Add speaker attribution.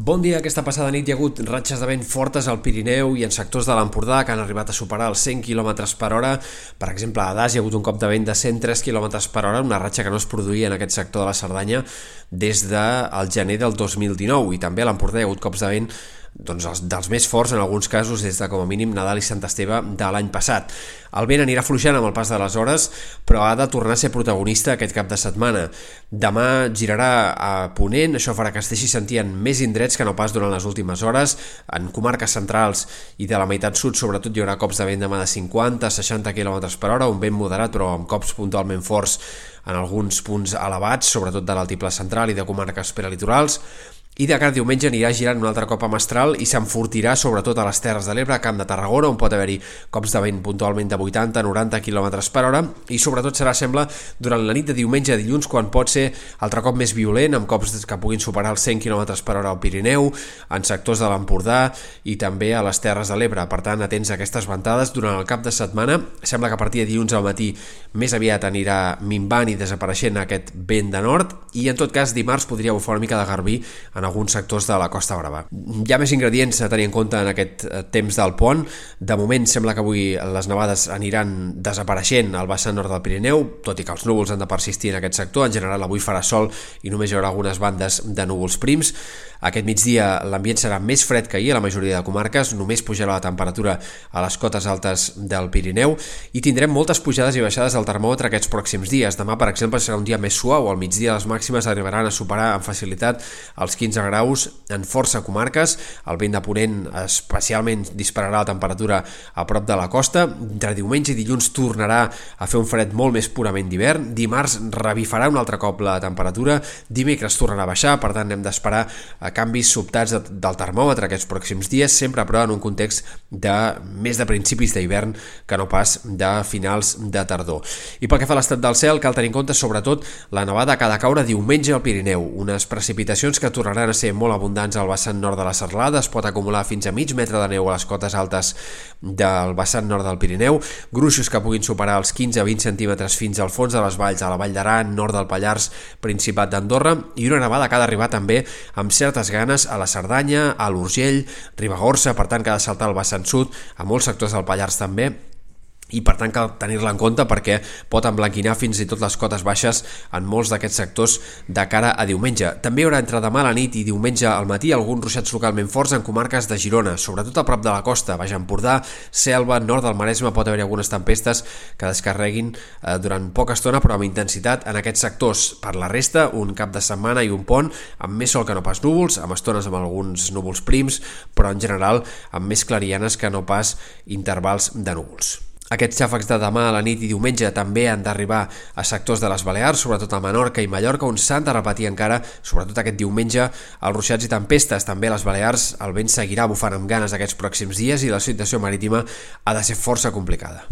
Speaker 1: Bon dia. Aquesta passada nit hi ha hagut ratxes de vent fortes al Pirineu i en sectors de l'Empordà que han arribat a superar els 100 km per hora. Per exemple, a Das hi ha hagut un cop de vent de 103 km per hora, una ratxa que no es produïa en aquest sector de la Cerdanya des del gener del 2019 i també a l'Empordà hi ha hagut cops de vent doncs, els, dels més forts en alguns casos des de com a mínim Nadal i Sant Esteve de l'any passat. El vent anirà fluixant amb el pas de les hores, però ha de tornar a ser protagonista aquest cap de setmana. Demà girarà a Ponent, això farà que es deixi sentir en més indrets que no pas durant les últimes hores. En comarques centrals i de la meitat sud, sobretot, hi haurà cops de vent demà de 50-60 km per hora, un vent moderat, però amb cops puntualment forts en alguns punts elevats, sobretot de l'altiple central i de comarques prelitorals i de cara diumenge anirà girant un altre cop a Mestral i s'enfortirà sobretot a les Terres de l'Ebre, Camp de Tarragona, on pot haver-hi cops de vent puntualment de 80-90 km per hora i sobretot serà, sembla, durant la nit de diumenge a dilluns quan pot ser altre cop més violent, amb cops que puguin superar els 100 km per hora al Pirineu, en sectors de l'Empordà i també a les Terres de l'Ebre. Per tant, atents a aquestes ventades durant el cap de setmana. Sembla que a partir de dilluns al matí més aviat anirà minvant i desapareixent aquest vent de nord i en tot cas dimarts podria bufar una mica de garbí en alguns sectors de la Costa Brava. Hi ha més ingredients a tenir en compte en aquest eh, temps del pont. De moment sembla que avui les nevades aniran desapareixent al vessant nord del Pirineu, tot i que els núvols han de persistir en aquest sector. En general avui farà sol i només hi haurà algunes bandes de núvols prims. Aquest migdia l'ambient serà més fred que ahir a la majoria de comarques, només pujarà la temperatura a les cotes altes del Pirineu i tindrem moltes pujades i baixades del termòmetre aquests pròxims dies. Demà, per exemple, serà un dia més suau, al migdia les màximes arribaran a superar amb facilitat els 15 15 graus en força comarques. El vent de Ponent especialment dispararà la temperatura a prop de la costa. Entre diumenge i dilluns tornarà a fer un fred molt més purament d'hivern. Dimarts revifarà un altre cop la temperatura. Dimecres tornarà a baixar, per tant hem d'esperar a canvis sobtats de, del termòmetre aquests pròxims dies, sempre però en un context de més de principis d'hivern que no pas de finals de tardor. I pel que fa a l'estat del cel, cal tenir en compte sobretot la nevada que ha de caure diumenge al Pirineu, unes precipitacions que tornaran a ser molt abundants al vessant nord de la Serlada, es pot acumular fins a mig metre de neu a les cotes altes del vessant nord del Pirineu, gruixos que puguin superar els 15-20 centímetres fins al fons de les valls, a la Vall d'Aran, nord del Pallars, Principat d'Andorra, i una nevada que ha d'arribar també amb certes ganes a la Cerdanya, a l'Urgell, Ribagorça, per tant que ha de saltar al vessant sud, a molts sectors del Pallars també, i per tant cal tenir-la en compte perquè pot emblanquinar fins i tot les cotes baixes en molts d'aquests sectors de cara a diumenge. També hi haurà entre demà a la nit i diumenge al matí alguns ruixats localment forts en comarques de Girona, sobretot a prop de la costa, Baix Empordà, Selva, nord del Maresme, pot haver algunes tempestes que descarreguin eh, durant poca estona però amb intensitat en aquests sectors. Per la resta, un cap de setmana i un pont amb més sol que no pas núvols, amb estones amb alguns núvols prims, però en general amb més clarianes que no pas intervals de núvols. Aquests xàfecs de demà a la nit i diumenge també han d'arribar a sectors de les Balears, sobretot a Menorca i Mallorca, on s'han de repetir encara, sobretot aquest diumenge, els ruixats i tempestes. També a les Balears el vent seguirà bufant amb ganes aquests pròxims dies i la situació marítima ha de ser força complicada.